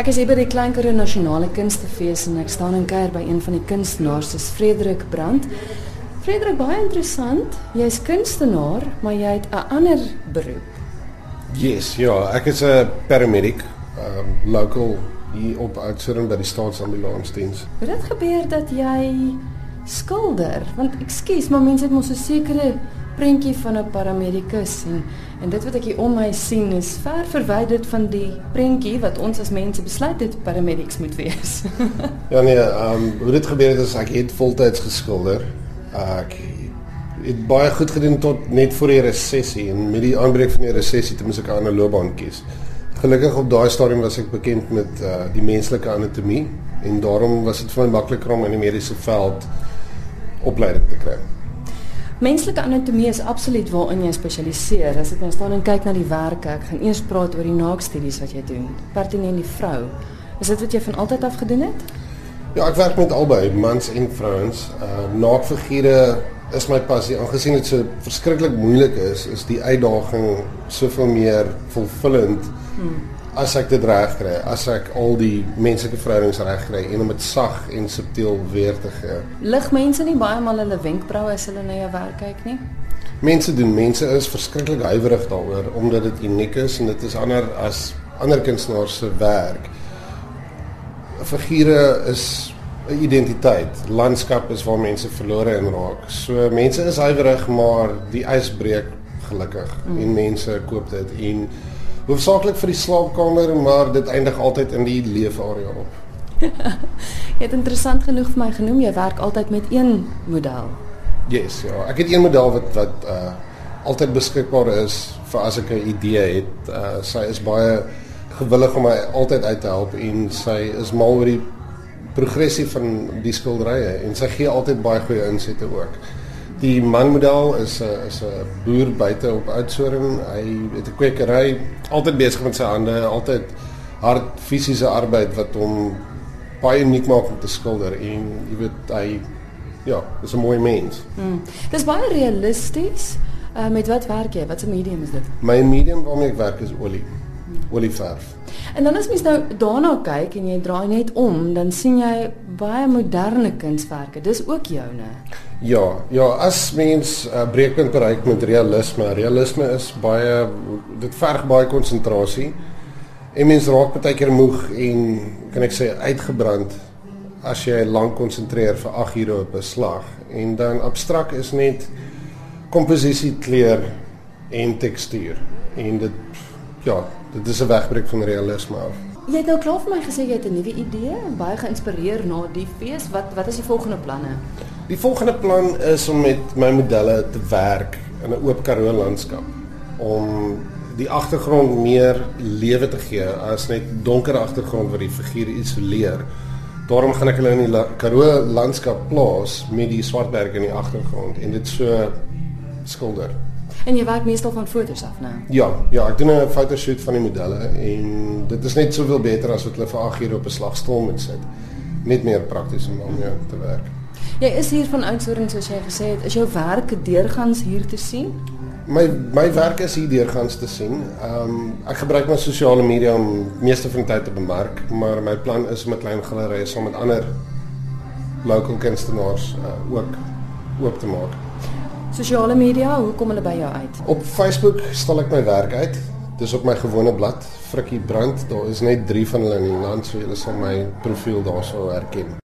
Ek is hier by die Klein Karoo Nasionale Kunstefees en ek staan in kuier by een van die kunstenaars, dis Frederik Brandt. Frederik, baie interessant. Jy's kunstenaar, maar jy het 'n ander beroep. Yes, ja, ek is 'n paramedic, um local hier op Oudtshoorn by die staatsambulansdiens. Hoe dit gebeur dat jy skilder? Want ekskuus, maar mense het mos 'n sekere prentjie van 'n paramedikus en en dit wat ek hier om my sien is ver verwyderd van die prentjie wat ons as mense besluit het paramedics moet wees. ja nee, um hoe dit gebeur het is ek het voltyds geskilder. Ek het baie goed gedoen tot net voor die resessie en met die aanbreek van die resessie het ek 'n ander loopbaan kies. Gelukkig op daai stadium was ek bekend met uh, die menslike anatomie en daarom was dit vir my makliker om in die mediese veld opleiding te kry. Menslike anatomie is absoluut waarin jy spesialiseer. As ek nou staan en kyk na die werke, ek gaan eers praat oor die naakstudies wat jy doen. Pertinent die vrou. Is dit wat jy van altyd af gedoen het? Ja, ek werk met albei, mans en vrouens. Uh naakfigure is my passie. Aangesien dit so verskriklik moeilik is, is die uitdaging soveel meer vervullend. Hmm as ek dit reg kry, as ek al die menslike verhoudings reg kry en om dit sag en subtiel weer te gee. Lig mense nie baie maal hulle wenkbroue as hulle na jou werk kyk nie? Mense doen, mense is verskriklik huiwerig daaroor omdat dit uniek is en dit is ander as ander kunstenaars se werk. Figure is 'n identiteit. Landskap is waar mense verlore in raak. So mense is huiwerig, maar die ys breek gelukkig mm. en mense koop dit en hoofsaaklik vir die slaapkamer, maar dit eindig altyd in die leefarea op. jy het interessant genoeg vir my genoem jy werk altyd met een model. Yes, ja. Ek het een model wat wat uh altyd beskikbaar is vir as ek 'n idee het. Uh sy is baie gewillig om my altyd uit te help en sy is mal oor die progressie van die skilderye en sy gee altyd baie goeie insette ook. Die manmodel is 'n is 'n boer buite op Oudtshoorn. Hy het 'n kwekery, altyd besig met sy hande, altyd hard fisiese arbeid wat hom baie uniek maak om te skilder en jy weet hy ja, is 'n mooi mens. Mm. Dis baie realisties. Uh, met wat werk jy? Wat 'n medium is dit? My medium waarmee ek werk is olie. Olieverf. En dan as mens nou daarna kyk en jy draai net om, dan sien jy baie moderne kunswerke. Dis ook joune. Ja, ja, as mens 'n uh, breekpunt bereik met realisme, realisme is baie dit verg baie konsentrasie. En mens raak baie keer moeg en kan ek sê uitgebrand as jy lank konsentreer vir 8 ure op 'n slag. En dan abstrakt is net komposisie, kleur en tekstuur. En dit ja, dit is 'n wegbreek van realisme af. Jy het nou klaar vir my gesê jy het 'n nuwe idee, baie geïnspireer na die fees. Wat wat is die volgende planne? Die volgende plan is om met my modelle te werk in 'n oop Karoo landskap om die agtergrond meer lewe te gee as net donker agtergrond waar die figure isoleer. Daarom gaan ek hulle in die Karoo landskap plaas met die swartberg in die agtergrond en dit so skilder. En jy werk meestal van fotos af, né? Ja, ja, ek doen 'n fotoshoot van die modelle en dit is net soveel beter as wat hulle vir 8 ure op 'n slagstoel moet sit. Net meer prakties om daarmee te werk. Jy is hier van Oudtshoorn soos jy gesê het. Is jou werk deurgangs hier te sien? My my werk is hier deurgangs te sien. Ehm um, ek gebruik my sosiale media om meeste van die tyd te bemark, maar my plan is om 'n klein galery saam met ander local kunstenaars uh, ook oop te maak. Sosiale media, hoe kom hulle by jou uit? Op Facebook stal ek my werk uit. Dis op my gewone blad, Frikkie Brand. Daar is net 3 van hulle in die land, so julle sal my profiel daarso herken.